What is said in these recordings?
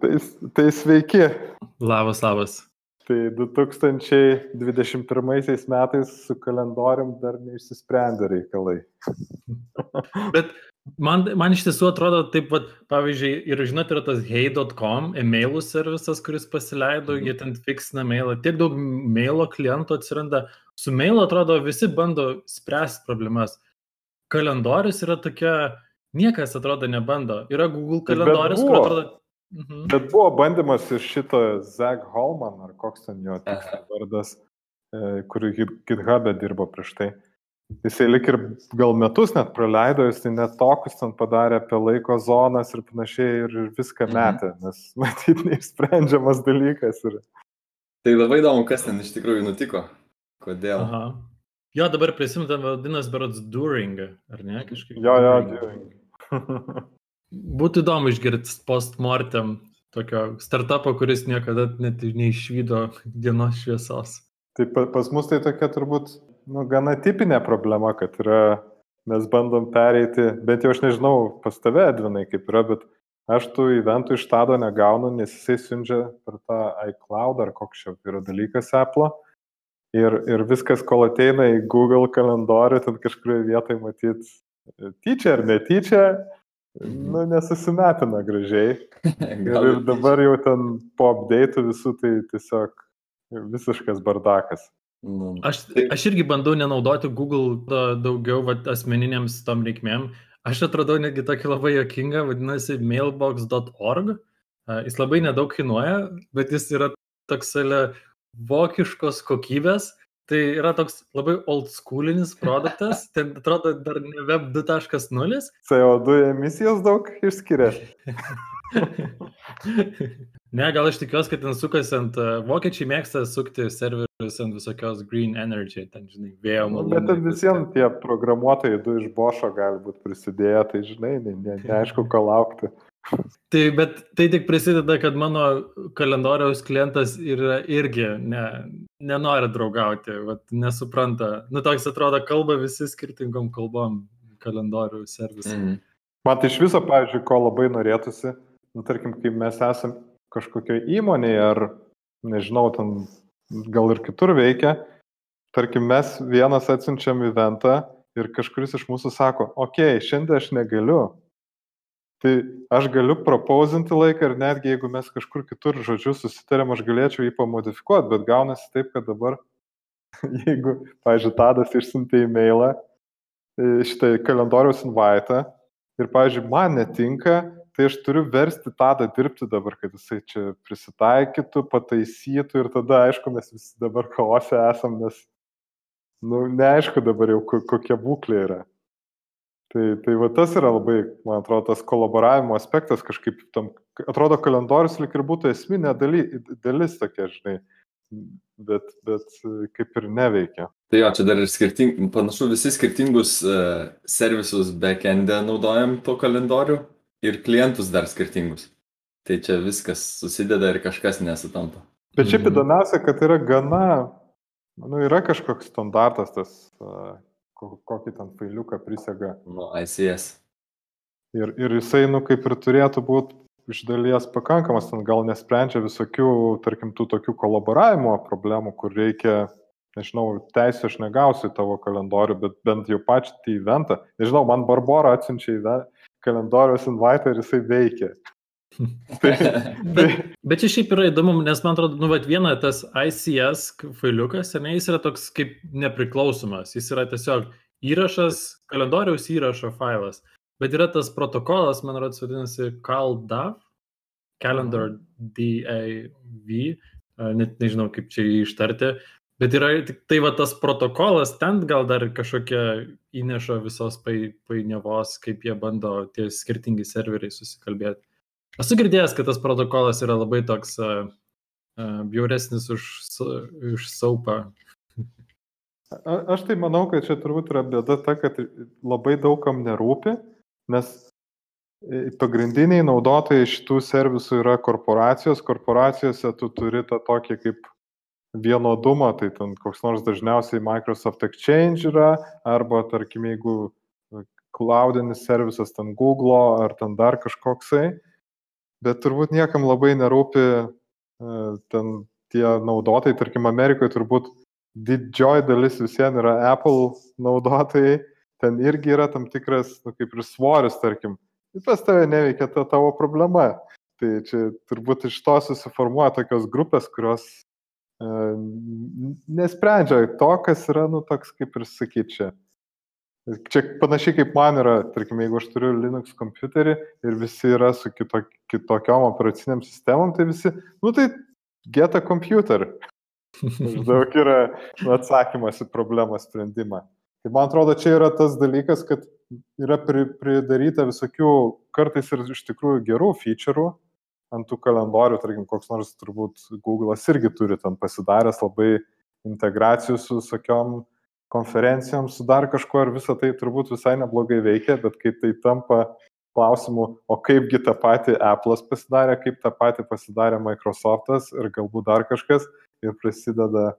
Tai, tai sveiki. Labas, labas. Tai 2021 metais su kalendorium dar neišsisprendė reikalai. Bet man, man iš tiesų atrodo taip, pat, pavyzdžiui, ir žinot, yra tas hey.com emailų servisas, kuris pasileido, mhm. jie ten fiksina mailą, tiek daug mailo klientų atsiranda. Su mailo atrodo visi bando spręsti problemas. Kalendorius yra tokia, niekas atrodo nebando. Yra Google kalendorius, kur atrodo Mhm. Bet buvo bandymas iš šito Zach Holman, ar koks ten jo vardas, e, kurį GitHub'e dirbo prieš tai. Jisai lik ir gal metus net praleido, jis tai net tokus ten padarė apie laiko zonas ir panašiai ir viską mhm. metė, nes matyt neišsprendžiamas dalykas. Ir... Tai labai įdomu, kas ten iš tikrųjų nutiko, kodėl. Aha. Jo, dabar prisimtam vadinasi berods During, ar ne kažkaip? Jo, jo, During. Būtų įdomu išgirti postmortem tokio startupo, kuris niekada net neišvydo dienos šviesos. Tai pas mus tai tokia turbūt nu, gana tipinė problema, kad yra, mes bandom pereiti, bent jau aš nežinau pas tave, Edvinai, kaip yra, bet aš tų eventų iš Tado negaunu, nes jisai siunčia per tą iCloud ar koks čia yra dalykas Apple. Ir, ir viskas, kol ateina į Google kalendorių, ten kažkurioje vietoje matyti tyčia ar netyčia, nu, nesusimetina gražiai. ir, ir dabar jau ten po update visų tai tiesiog visiškas bardakas. Nu, aš, tai- aš irgi bandau nenaudoti Google daugiau vat, asmeniniams tom reikmėm. Aš atradau netgi tokį labai jokingą, vadinasi, mailbox.org. Jis labai nedaug kainuoja, bet jis yra toks vokiškos kokybės Tai yra toks labai old schoolinis produktas, ten atrodo dar ne web 2.0. CO2 emisijos daug išskiria. ne, gal aš tikiuosi, kad ten sukasi ant, uh, vokiečiai mėgsta sukti serverius ant visokios green energy, ten, žinai, vėjo malonų. Bet ten visiems tie programuotojai du iš bošo gali būti prisidėję, tai žinai, ne, ne, neaišku, ko laukti. Tai, bet tai tik prisideda, kad mano kalendoriaus klientas yra irgi ne, nenori draugauti, vat, nesupranta. Nu, toks atrodo, kalba visi skirtingom kalbom kalendorių servisai. Mm. Man tai iš viso, pavyzdžiui, ko labai norėtųsi, nu, tarkim, kai mes esam kažkokioje įmonėje ar, nežinau, ten gal ir kitur veikia, tarkim, mes vienas atsiunčiam eventą ir kažkuris iš mūsų sako, okei, okay, šiandien aš negaliu, Tai aš galiu propauzinti laiką ir netgi jeigu mes kažkur kitur žodžiu susitarėm, aš galėčiau jį pamodifikuoti, bet gaunasi taip, kad dabar, jeigu, pavyzdžiui, Tadas išsiuntė e-mailą, e, šitą kalendoriaus invitą ir, pavyzdžiui, man netinka, tai aš turiu versti Tadą dirbti dabar, kad jisai čia prisitaikytų, pataisytų ir tada, aišku, mes visi dabar chaose esam, nes, nu, neaišku dabar jau kokia būklė yra. Tai, tai va tas yra labai, man atrodo, tas kolaboravimo aspektas kažkaip tam, atrodo, kalendorius lik ir būtų esminė daly, dalis tokia, žinai, bet, bet kaip ir neveikia. Tai jo, čia dar ir skirting, panašu, visi skirtingus uh, servisus backend'e naudojam to kalendorių ir klientus dar skirtingus. Tai čia viskas susideda ir kažkas nesutampa. Bet šiaip mhm. įdomiausia, kad yra gana, nu, yra kažkoks standartas tas uh, kokį ten failiuką prisega. Nu, ICS. Ir, ir jisai, nu, kaip ir turėtų būti iš dalies pakankamas, ten gal nesprendžia visokių, tarkim, tų tokių kolaboravimo problemų, kur reikia, nežinau, teisę aš negausiu tavo kalendorių, bet bent jau pačią eventą. Nežinau, man Barbara atsiunčia į kalendoriaus invitą ir jisai veikia. bet, bet čia šiaip yra įdomu, nes man atrodo, nu, vat, viena tas ICS failiukas, ne, jis yra toks kaip nepriklausomas, jis yra tiesiog įrašas, kalendoriaus įrašo failas, bet yra tas protokolas, man atrodo, vadinasi CalDAV, Calendar DAV, net nežinau kaip čia jį ištarti, bet yra tik tai va tas protokolas, ten gal dar kažkokia įneša visos painiavos, kaip jie bando tie skirtingi serveriai susikalbėti. Esu girdėjęs, kad tas protokolas yra labai toks uh, bjauresnis už, už saupą. A, aš tai manau, kad čia turbūt yra bėda ta, kad labai daugam nerūpi, nes e, pagrindiniai naudotojai šitų servisų yra korporacijos. Korporacijose tu turi tą tokį kaip vienodumą, tai ten koks nors dažniausiai Microsoft Exchange yra, arba tarkim, jeigu cloudinis servisas ten Google ar ten dar kažkoksai, bet turbūt niekam labai nerūpi e, ten tie naudotojai, tarkim, Amerikoje turbūt didžioji dalis visiems yra Apple naudotojai, ten irgi yra tam tikras, nu, kaip ir svoris, tarkim, pas tave neveikia ta tavo problema. Tai čia turbūt iš to susiformuoja tokios grupės, kurios e, nesprendžia to, kas yra, nu, toks kaip ir sakyčiau, Čia panašiai kaip man yra, tarkim, jeigu aš turiu Linux kompiuterį ir visi yra su kito, kitokiom operaciniam sistemom, tai visi, nu tai get a computer. Daug yra atsakymas į problemą sprendimą. Tai man atrodo, čia yra tas dalykas, kad yra pri, pridaryta visokių kartais ir iš tikrųjų gerų feature'ų ant tų kalendorių, tarkim, koks nors turbūt Google'as irgi turi ten pasidaręs labai integracijų su visokiom konferencijom, su dar kažkuo ir visą tai turbūt visai neblogai veikia, bet kai tai tampa klausimu, o kaipgi tą patį Apple'as pasidarė, kaip tą patį pasidarė Microsoft'as ir galbūt dar kažkas ir prasideda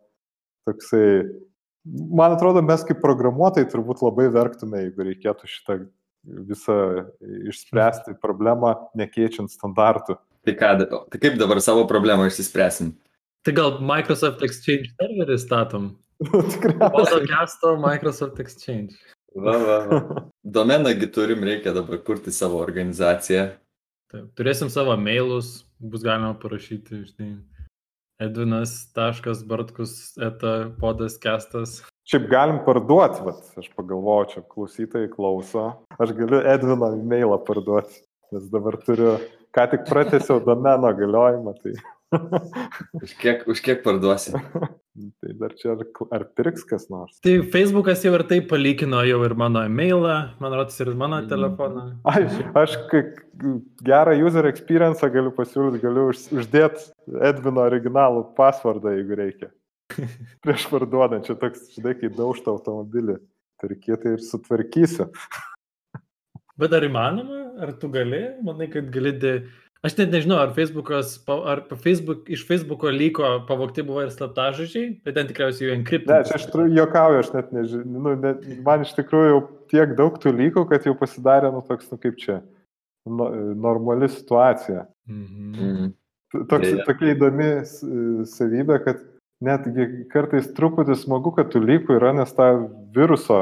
toksai, man atrodo, mes kaip programuotojai turbūt labai verktume, jeigu reikėtų šitą visą išspręsti problemą nekeičiant standartų. Tai ką, tai kaip dabar savo problemą išsispręsim? Tai gal Microsoft Exchange serverį statom? Tikriausiai. Podcast'o Microsoft Exchange. Va, va, va. Domenągi turim, reikia dabar kurti savo organizaciją. Taip, turėsim savo mailus, bus galima parašyti, žinai, edvinas.bartkus eta podas kestas. Šiaip galim parduoti, vat, aš pagalvoju, čia klausytojai klauso, aš galiu Edvino e-mailą parduoti, nes dabar turiu, ką tik pratęsiau domeno galiojimą, tai už, kiek, už kiek parduosi? tai dar čia ar, ar pirks kas nors? Tai Facebookas jau ir taip palikino jau ir mano e-mailą, man rodos ir mano mm. telefoną. Aš, aš gerą user experience galiu pasiūlyti, galiu už, uždėti Edvino originalų pasvardą, jeigu reikia. Prieš parduodant, čia toks, žinai, kai daužta automobilį, tai reikėtų ir sutvarkysiu. Bet ar įmanoma, ar tu gali, manai, kad gali Aš net nežinau, ar, Facebookas, ar Facebook, iš Facebooko lygo pavokti buvo ir slaptažodžiai, bet ten tikriausiai jų enkryptai. Ne, čia aš juokauju, aš net nežinau, nu, net, man iš tikrųjų jau tiek daug tų lygų, kad jau pasidarė, nu, toks, nu, kaip čia, no, normali situacija. Mhm. Toks, yeah. Tokia įdomi savybė, kad netgi kartais truputį smagu, kad tų lygų yra, nes tą viruso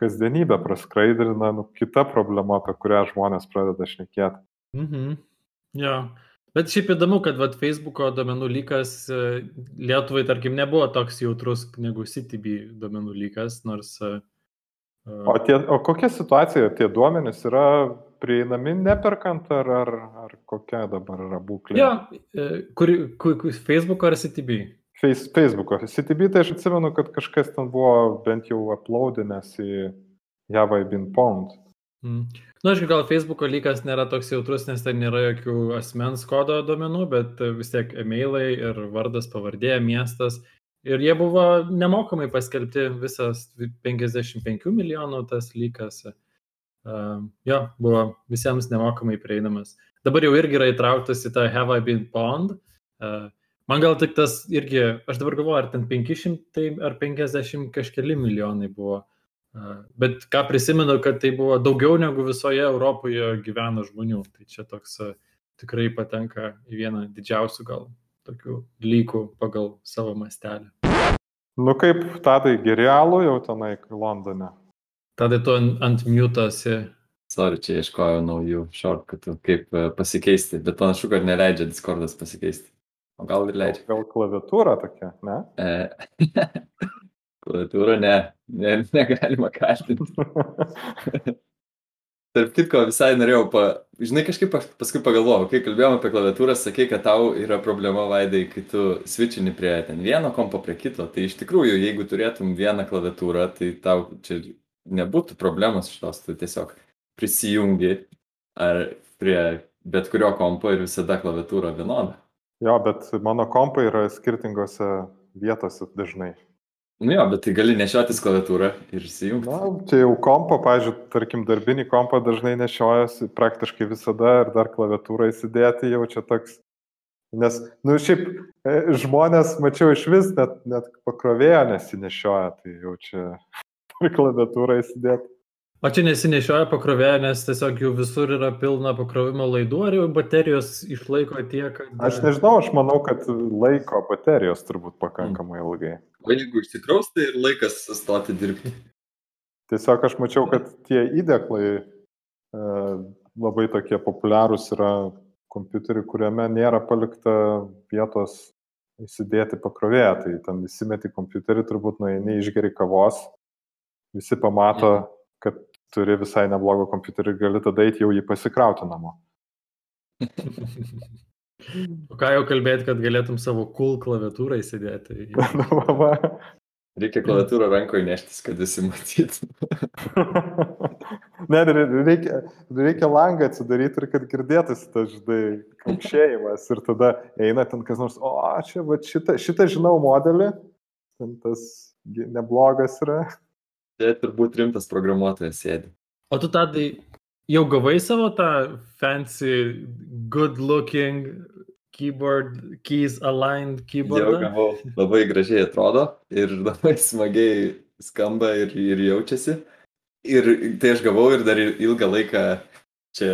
kasdienybę praskraidrina, nu, kita problema, apie kurią žmonės pradeda šnekėti. Mhm. Jo. Bet šiaip įdomu, kad vat, Facebook'o domenų lykas e, Lietuvai, tarkim, nebuvo toks jautrus negu CTB domenų lykas, nors... Uh, o, tie, o kokia situacija, tie duomenys yra prieinami neperkant ar, ar, ar kokia dabar yra būklė? Jo, kur, kur, kur Facebook'o ar CTB? Face, Facebook'o. CTB tai aš atsimenu, kad kažkas ten buvo bent jau uploadinęs į Java Bin Pond. Mm. Na, nu, aišku, gal Facebook'o lygas nėra toks jautrus, nes ten nėra jokių asmens kodo duomenų, bet vis tiek e-mailai ir vardas, pavardė, miestas. Ir jie buvo nemokamai paskelbti visas 55 milijonų tas lygas. Uh, jo, buvo visiems nemokamai prieinamas. Dabar jau irgi yra įtrauktas į tą Have I Been Pond. Uh, man gal tik tas irgi, aš dabar galvoju, ar ten 500 ar 50 kažkeli milijonai buvo Bet ką prisimenu, kad tai buvo daugiau negu visoje Europoje gyvena žmonių. Tai čia toks tikrai patenka į vieną didžiausių gal tokių lygų pagal savo mastelį. Nu kaip, tadai gerialų jau tenai Londone. Tada tu ant, ant miutasi. Sorry, čia ieškojau naujų shortcutų, kaip pasikeisti, bet panašu, kad neleidžia Discordas pasikeisti. O gal ir leidžia. Gal klaviatūra tokia, ne? Klaviatūra ne, ne, negalima kaltinti. Tarp kitko, visai norėjau, pa, žinai, kažkaip paskui pagalvojau, kai kalbėjome apie klaviatūrą, sakei, kad tau yra problema vaidai, kai tu switchini prie ten vieno kompo prie kito. Tai iš tikrųjų, jeigu turėtum vieną klaviatūrą, tai tau čia nebūtų problemos šitos, tu tiesiog prisijungi ar prie bet kurio kompo ir visada klaviatūra vienoda. Jo, bet mano kompai yra skirtingose vietose dažnai. Nu jo, bet tai gali nešiotis klaviatūrą ir įsijungti. Na, čia jau kompo, pažiūrėjau, tarkim, darbinį kompą dažnai nešiojasi praktiškai visada ir dar klaviatūrą įsidėti jau čia toks. Nes, nu, šiaip e, žmonės, mačiau, iš vis net, net pakrovėjo nesinešioja, tai jau čia klaviatūrą įsidėti. O čia nesinešioja pakrovėje, nes tiesiog jų visur yra pilna pakrovimo laidų, ar jau baterijos išlaiko tiek, kad... Aš nežinau, aš manau, kad laiko baterijos turbūt pakankamai ilgai. O jeigu išsikraus, tai ir laikas sustoti dirbti. Tiesiog aš mačiau, kad tie įdeklai e, labai tokie populiarūs yra kompiuteriai, kuriame nėra palikta vietos įsidėti pakrovėją. Tai ten įsimeti kompiuterį, turbūt nueini išgeri kavos, visi pamato, kad turi visai neblogą kompiuterį, gali tada eiti jau jį pasikrauti namo. O ką jau kalbėti, kad galėtum savo cool klaviatūrą įsidėti? Reikia klaviatūrą rankoje neštis, kad visi matytų. ne, reikia, reikia langą atsidaryti ir kad girdėtųsi tas, žinai, kaukšėjimas ir tada eina ten kas nors, o čia, va, šitą, šitą žinau modelį, ten tas neblogas yra. Čia turbūt rimtas programuotojas sėdi. O tu tadai jau gavai savo tą fancy, good looking keyboard, keys aligned keyboard? Jau gavau, labai gražiai atrodo ir labai smagiai skamba ir, ir jaučiasi. Ir tai aš gavau ir dar ilgą laiką čia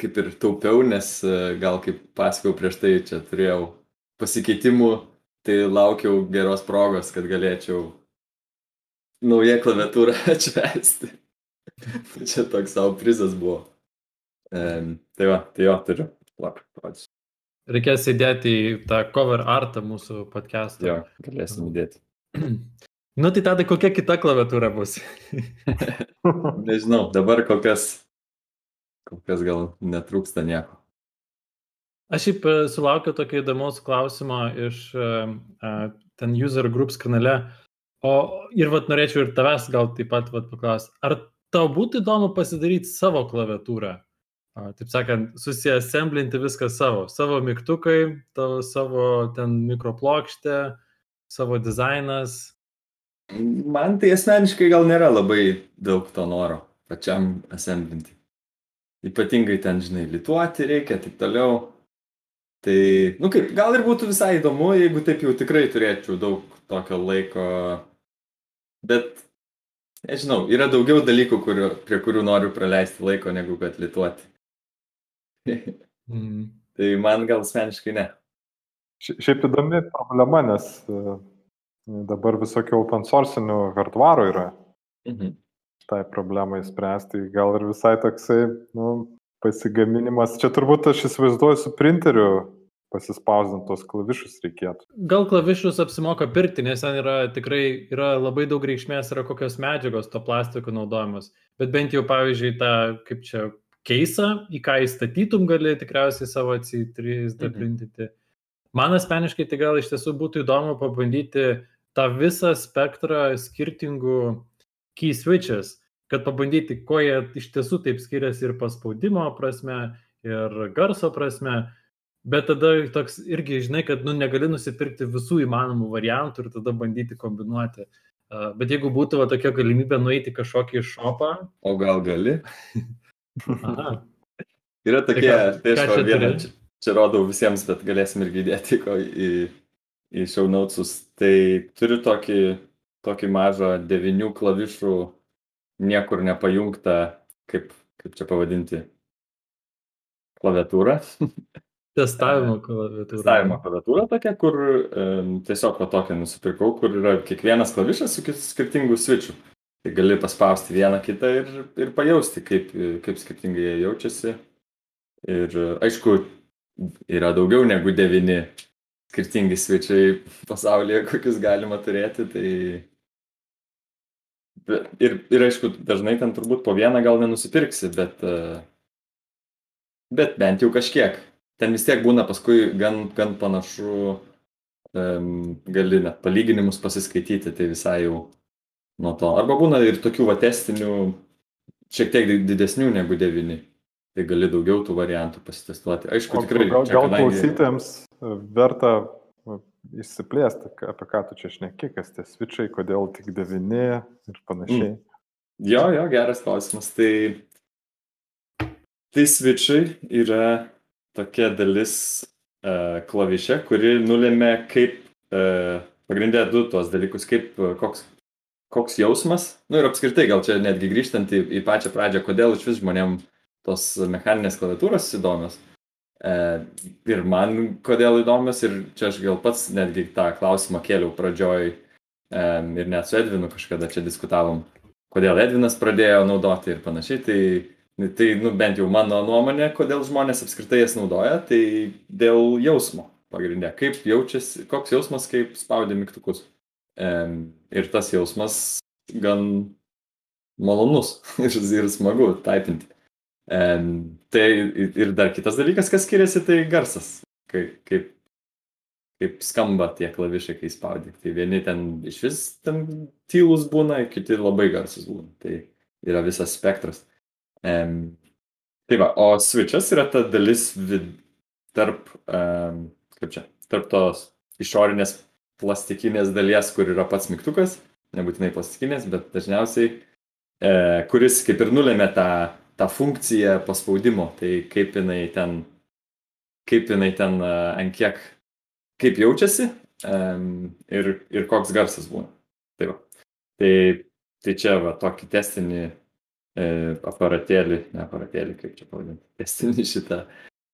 kaip ir taupiau, nes e, gal kaip pasakau prieš tai, čia turėjau pasikeitimų, tai laukiau geros progos, kad galėčiau naują klaviatūrą atšvesti. čia toks savo prizas buvo. Um, tai va, tai jo, turiu. Lak, pats. Reikės įdėti į tą cover artą mūsų podcast'ą. Jo, galėsim įdėti. nu tai tada kokia kita klaviatūra bus? Nežinau, dabar kol kas, kol kas gal netrūksta nieko. Aš šiaip e, sulaukiu tokio įdomaus klausimo iš uh, ten user groups kanale. O ir vat norėčiau ir tavęs gal taip pat vat paklausti, ar tau būtų įdomu pasidaryti savo klaviatūrą? Taip sakant, susiassemblinti viską savo. Savo mygtukai, tavo, savo ten mikroplokštė, savo dizainas. Man tai asmeniškai gal nėra labai daug to noro pačiam assemblinti. Ypatingai ten, žinai, lituoti reikia, taip toliau. Tai, nu kaip, gal ir būtų visai įdomu, jeigu taip jau tikrai turėčiau daug tokio laiko. Bet, nežinau, yra daugiau dalykų, kurio, prie kurių noriu praleisti laiko, negu kad lituoti. Mm. Tai man gal asmeniškai ne. Šiaip įdomi problema, nes e, dabar visokių open sourcinių hardvarų yra. Mhm. Tai problemai spręsti. Gal ir visai toksai, nu, pasigaminimas. Čia turbūt aš įsivaizduoju su printeriu pasispausdintos klavišus reikėtų. Gal klavišus apsimoka pirkti, nes ten yra tikrai yra labai daug reikšmės, yra kokios medžiagos to plastiko naudojamos. Bet bent jau, pavyzdžiui, tą, kaip čia keisą, į ką įstatytum, gali tikriausiai savo C3D mhm. printinti. Man asmeniškai tai gal iš tiesų būtų įdomu pabandyti tą visą spektrą skirtingų key switches, kad pabandyti, kuo jie iš tiesų taip skiriasi ir paspaudimo prasme, ir garso prasme. Bet tada toks irgi žinai, kad nu, negali nusipirkti visų įmanomų variantų ir tada bandyti kombinuoti. Bet jeigu būtų va, tokia galimybė nueiti kažkokį šopą. O gal gali? Aha. Yra tokie, tai aš va, vieną čia, čia rodau visiems, bet galėsim irgi įdėti ko į, į show notesus. Tai turiu tokį, tokį mažą devinių klavišų niekur nepajungtą, kaip, kaip čia pavadinti, klaviatūrą. Testavimo klaviatūra. Testavimo klaviatūra tokia, kur um, tiesiog va tokią nusipirkau, kur yra kiekvienas klavišas su skirtingu switchu. Tai gali paspausti vieną kitą ir, ir pajausti, kaip, kaip skirtingai jie jaučiasi. Ir aišku, yra daugiau negu devyni skirtingi svečiai pasaulyje, kokius galima turėti. Tai... Ir, ir aišku, dažnai ten turbūt po vieną gal nenusipirksi, bet, bet bent jau kažkiek. Ten vis tiek būna paskui gan, gan panašu, um, gali net palyginimus pasiskaityti, tai visai jau nuo to. Arba būna ir tokių va testinių, šiek tiek didesnių negu devyni. Tai gali daugiau tų variantų pasitestuoti. Aišku, tikrai. Gal, gal kadangi... klausytėms e, verta išsiplėsti, apie ką tu čia šneki, kas tie switchai, kodėl tik devyni ir panašiai. Mm. Jo, jo, geras klausimas. Tai, tai switchai yra tokia dalis uh, klaviše, kuri nulėmė kaip uh, pagrindė du tuos dalykus, kaip, koks koks jausmas, nu ir apskritai gal čia netgi grįžtant į, į pačią pradžią, kodėl iš vis žmonėm tos mechaninės klaviatūros įdomios. E, ir man kodėl įdomios, ir čia aš gal pats netgi tą klausimą kėliau pradžioj e, ir net su Edvinu kažkada čia diskutavom, kodėl Edvinas pradėjo naudoti ir panašiai. Tai, tai nu, bent jau mano nuomonė, kodėl žmonės apskritai jas naudoja, tai dėl jausmo pagrindė. Kaip jaučiasi, koks jausmas, kaip spaudė mygtukus. Ir tas jausmas gan malonus ir, ir smagu taipinti. Tai ir dar kitas dalykas, kas skiriasi, tai garsas. Kaip, kaip, kaip skamba tie klavišai, kai spaudi. Tai vieni ten iš vis ten tylus būna, kiti labai garsus būna. Tai yra visas spektras. Um, tai va, o switchas yra ta dalis vid, tarp, um, kaip čia, tarp tos išorinės plastikinės dalies, kur yra pats mygtukas, nebūtinai plastikinės, bet dažniausiai, e, kuris kaip ir nulėmė tą tą funkciją paspaudimo, tai kaip jinai ten, kaip jinai ten ant kiek, kaip jaučiasi um, ir, ir koks garsas būna. Tai, va. tai, tai čia va tokį testinį e, aparatėlį, ne aparatėlį, kaip čia pavadinti, testinį šitą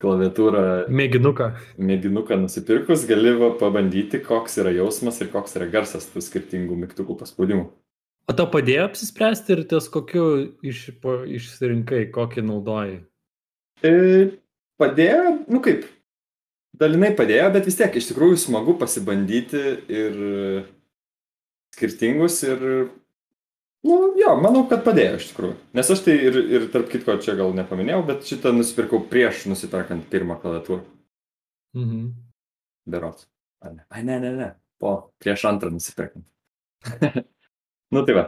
klaviatūrą. Mėginuką. Mėginuką nusipirkus gali pabandyti, koks yra jausmas ir koks yra garsas tų skirtingų mygtukų paspaudimų. O tau padėjo apsispręsti ir ties kokiu iš, po, išsirinkai, kokį naudoji? E, padėjo, nu kaip, dalinai padėjo, bet vis tiek iš tikrųjų smagu pasibandyti ir skirtingus ir, nu jo, manau, kad padėjo iš tikrųjų. Nes aš tai ir, ir tarp kitko čia gal nepaminėjau, bet šitą nusipirkau prieš nusipirkant pirmą klaviatūrą. Mhm. Berots. Ai ne, Ai, ne, ne, ne. Po, prieš antrą nusipirkant. Nu tai va.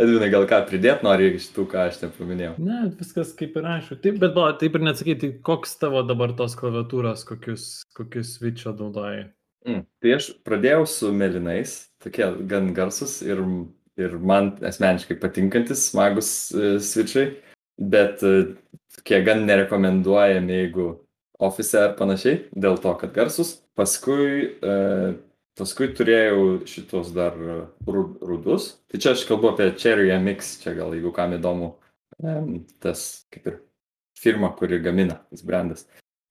Edvinai, gal ką pridėt nori iš tų, ką aš ten paminėjau? Ne, viskas kaip ir aišku. Taip, bet ba, taip ir neatsakyti, koks tavo dabar tos klaviatūros, kokius, kokius switcho naudoji. Mm, tai aš pradėjau su melinais, tokie gan garsus ir, ir man asmeniškai patinkantis, smagus uh, switchai, bet uh, tokie gan nerekomenduojami, jeigu ofise ar panašiai, dėl to, kad garsus. Paskui uh, Paskui turėjau šitos dar rudus. Tai čia aš kalbu apie Cherry MX, čia gal jeigu kam įdomu, tas kaip ir firma, kuri gamina, tas brandas.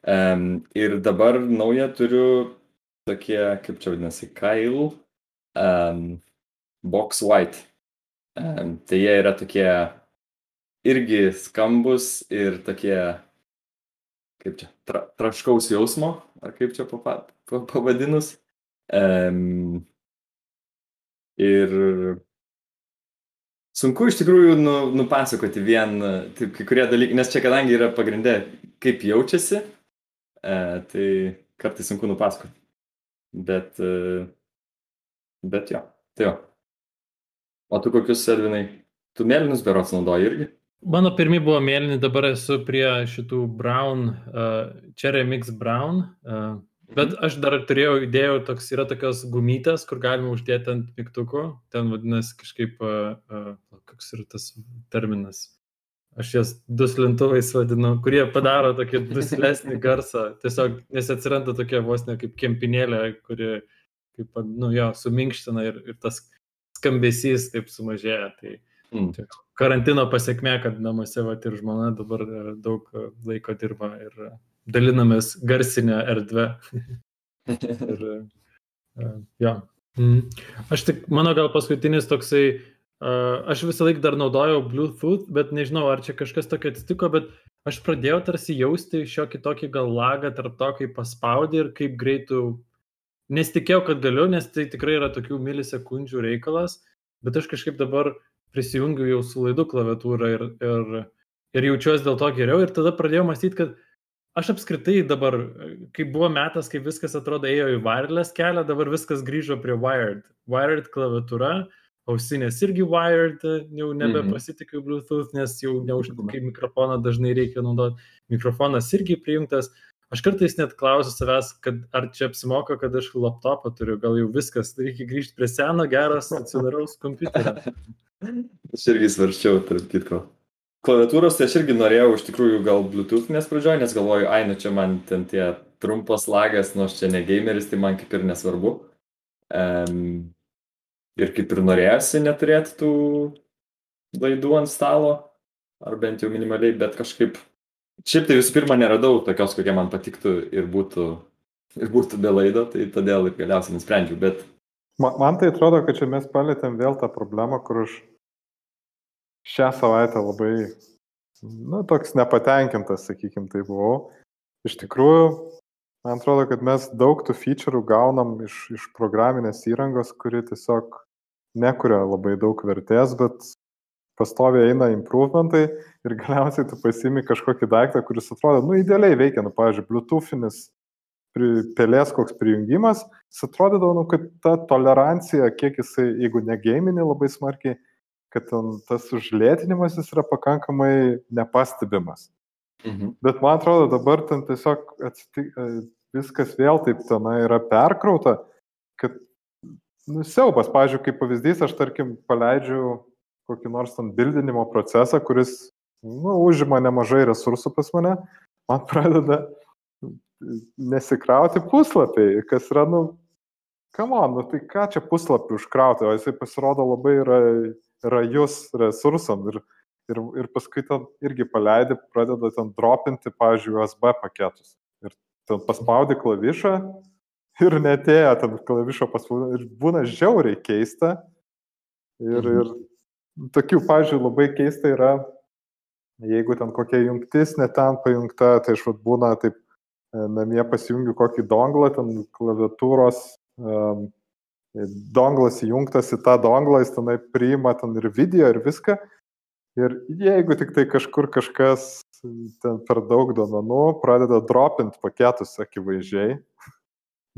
Ir dabar naują turiu tokie, kaip čia vadinasi, Kailų um, Box White. Tai jie yra tokie irgi skambus ir tokie, kaip čia, tra, traškaus jausmo, ar kaip čia pavadinus. Um, ir sunku iš tikrųjų nu, nupasakoti vien, taip, kai kurie dalykai, nes čia kadangi yra pagrindė, kaip jaučiasi, e, tai kartais sunku nupasakoti. Bet, e, bet jo, tai jo. O tu kokius servinai? Tu mėlynus berots naudoji irgi? Mano pirmi buvo mėlyni, dabar esu prie šitų Brown, uh, Cherry Mix Brown. Uh, Bet aš dar turėjau idėjų, toks yra tokios gumytės, kur galima uždėti ant mygtukų. Ten vadinasi kažkaip, uh, uh, koks yra tas terminas. Aš jas duslintuvais vadinu, kurie padaro tokį duslesnį garsą. Tiesiog, nes atsiranda tokia vos ne kaip kempinėlė, kuri, kaip, nu jo, suminkština ir, ir tas skambesys taip sumažėja. Tai mm. Karantino pasiekme, kad namuose vat, ir žmona dabar daug laiko dirba ir dalinamės garsinę erdvę. ir, ja. mm. Aš tik, mano gal paskutinis toksai, aš visą laiką dar naudojau Bluetooth, bet nežinau, ar čia kažkas tokio atsitiko, bet aš pradėjau tarsi jausti šiokį tokį gal lagą tarp to, kaip paspaudė ir kaip greitų, nesitikėjau, kad galiu, nes tai tikrai yra tokių milisekundžių reikalas, bet aš kažkaip dabar prisijungiu jau su laidu klaviatūra ir, ir, ir jaučiuosi dėl to geriau ir tada pradėjau mąstyti, kad aš apskritai dabar, kai buvo metas, kai viskas atrodo ėjo į wireless kelią, dabar viskas grįžo prie wired. Wired klaviatūra, ausinės irgi wired, jau nebepasitikiu mhm. Bluetooth, nes jau neužkai mikrofoną dažnai reikia naudoti. Mikrofonas irgi prijungtas. Aš kartais net klausiu savęs, kad ar čia apsimoka, kad aš laptopą turiu, gal jau viskas, reikia grįžti prie seno, geros, atsidaraus kompiuterio. aš irgi svarščiau, tarp kitko klaviatūros tai aš irgi norėjau iš tikrųjų gal Bluetoothinės pradžioj, nes galvoju, ai, nu čia man ten tie trumpas lagas, nors nu čia ne gameris, tai man kaip ir nesvarbu. Um, ir kaip ir norėjosi neturėti tų laidų ant stalo, ar bent jau minimaliai, bet kažkaip, šiaip tai visų pirma neradau tokios, kokia man patiktų ir būtų, ir būtų be laido, tai todėl ir galiausiai nusprendžiau, bet... Man, man tai atrodo, kad čia mes palėtėm vėl tą problemą, kur aš šią savaitę labai, na, toks nepatenkintas, sakykim, tai buvau. Iš tikrųjų, man atrodo, kad mes daug tų feature'ų gaunam iš, iš programinės įrangos, kuri tiesiog nekuria labai daug vertės, bet pastoviai eina improvementai ir galiausiai tu pasimi kažkokį daiktą, kuris atrodo, nu, idealiai veikia, nu, pavyzdžiui, bluetoothinis pelės koks prijungimas, jis atrodydavo, nu, kad ta tolerancija, kiek jisai, jeigu ne gaiminį labai smarkiai, kad ten, tas užlėtinimas jis yra pakankamai nepastebimas. Mhm. Bet man atrodo, dabar ten tiesiog atsitik, e, viskas vėl taip tenai yra perkrauta, kad nusiaubas, pavyzdžiui, kaip pavyzdys, aš tarkim paleidžiu kokį nors ten bildinimo procesą, kuris nu, užima nemažai resursų pas mane, man pradeda nesikrauti puslapiai, kas yra, nu, kam on, nu, tai ką čia puslapį užkrauti, o jisai pasirodo labai yra rajus resursam ir, ir, ir paskui ten irgi paleidi, pradeda ten dropinti, pavyzdžiui, USB paketus. Ir ten paspaudi klavišą ir netėjo ten klavišo paspaudi ir būna žiauriai keista. Ir, mhm. ir tokių, pavyzdžiui, labai keista yra, jeigu ten kokia jungtis netan pajungta, tai aš vad būna taip e, namie pasijungiu kokį donglą, ten klaviatūros um, donglas įjungtas į tą donglą, jis tenai priima ten ir video ir viską. Ir jeigu tik tai kažkur kažkas ten per daug duomenų pradeda dropint paketus akivaizdžiai,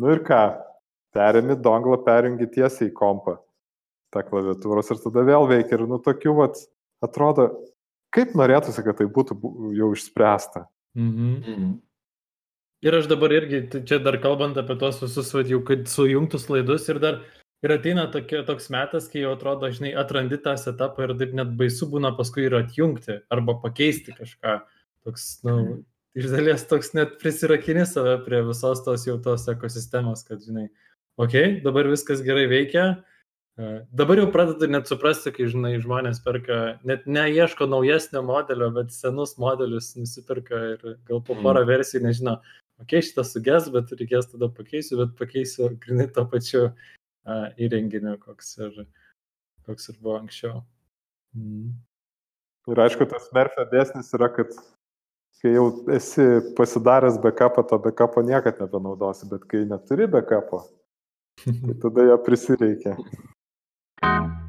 nu ir ką, perimi donglą, perjungi tiesiai į kompą tą klaviatūros ir tada vėl veikia. Ir nu tokių, vat, atrodo, kaip norėtųsi, kad tai būtų jau išspręsta. Mhm. mhm. Ir aš dabar irgi, tai čia dar kalbant apie tos visus, vad, jau kad sujungtus laidus ir dar ir ateina tokia, toks metas, kai jau atrodo, žinai, atrandi tą setupą ir taip net baisu būna paskui ir atjungti arba pakeisti kažką. Toks, na, nu, iš dalies toks net prisirakini save prie visos tos jau tos ekosistemos, kad, žinai, okei, okay, dabar viskas gerai veikia. E, dabar jau pradedu net suprasti, kai, žinai, žmonės perka, net neieško naujesnio modelio, bet senus modelius nusipirka ir gal po porą versijų nežino, okei, okay, šitas suges, bet reikės tada pakeisiu, bet pakeisiu grinai to pačiu uh, įrenginiu, koks ir, koks ir buvo anksčiau. Mm. Ir aišku, tas Merfio dėsnis yra, kad kai jau esi pasidaręs backupą, to backupo niekada nebenaudosi, bet kai neturi backupo, tai tada jo prisireikia. Thank you.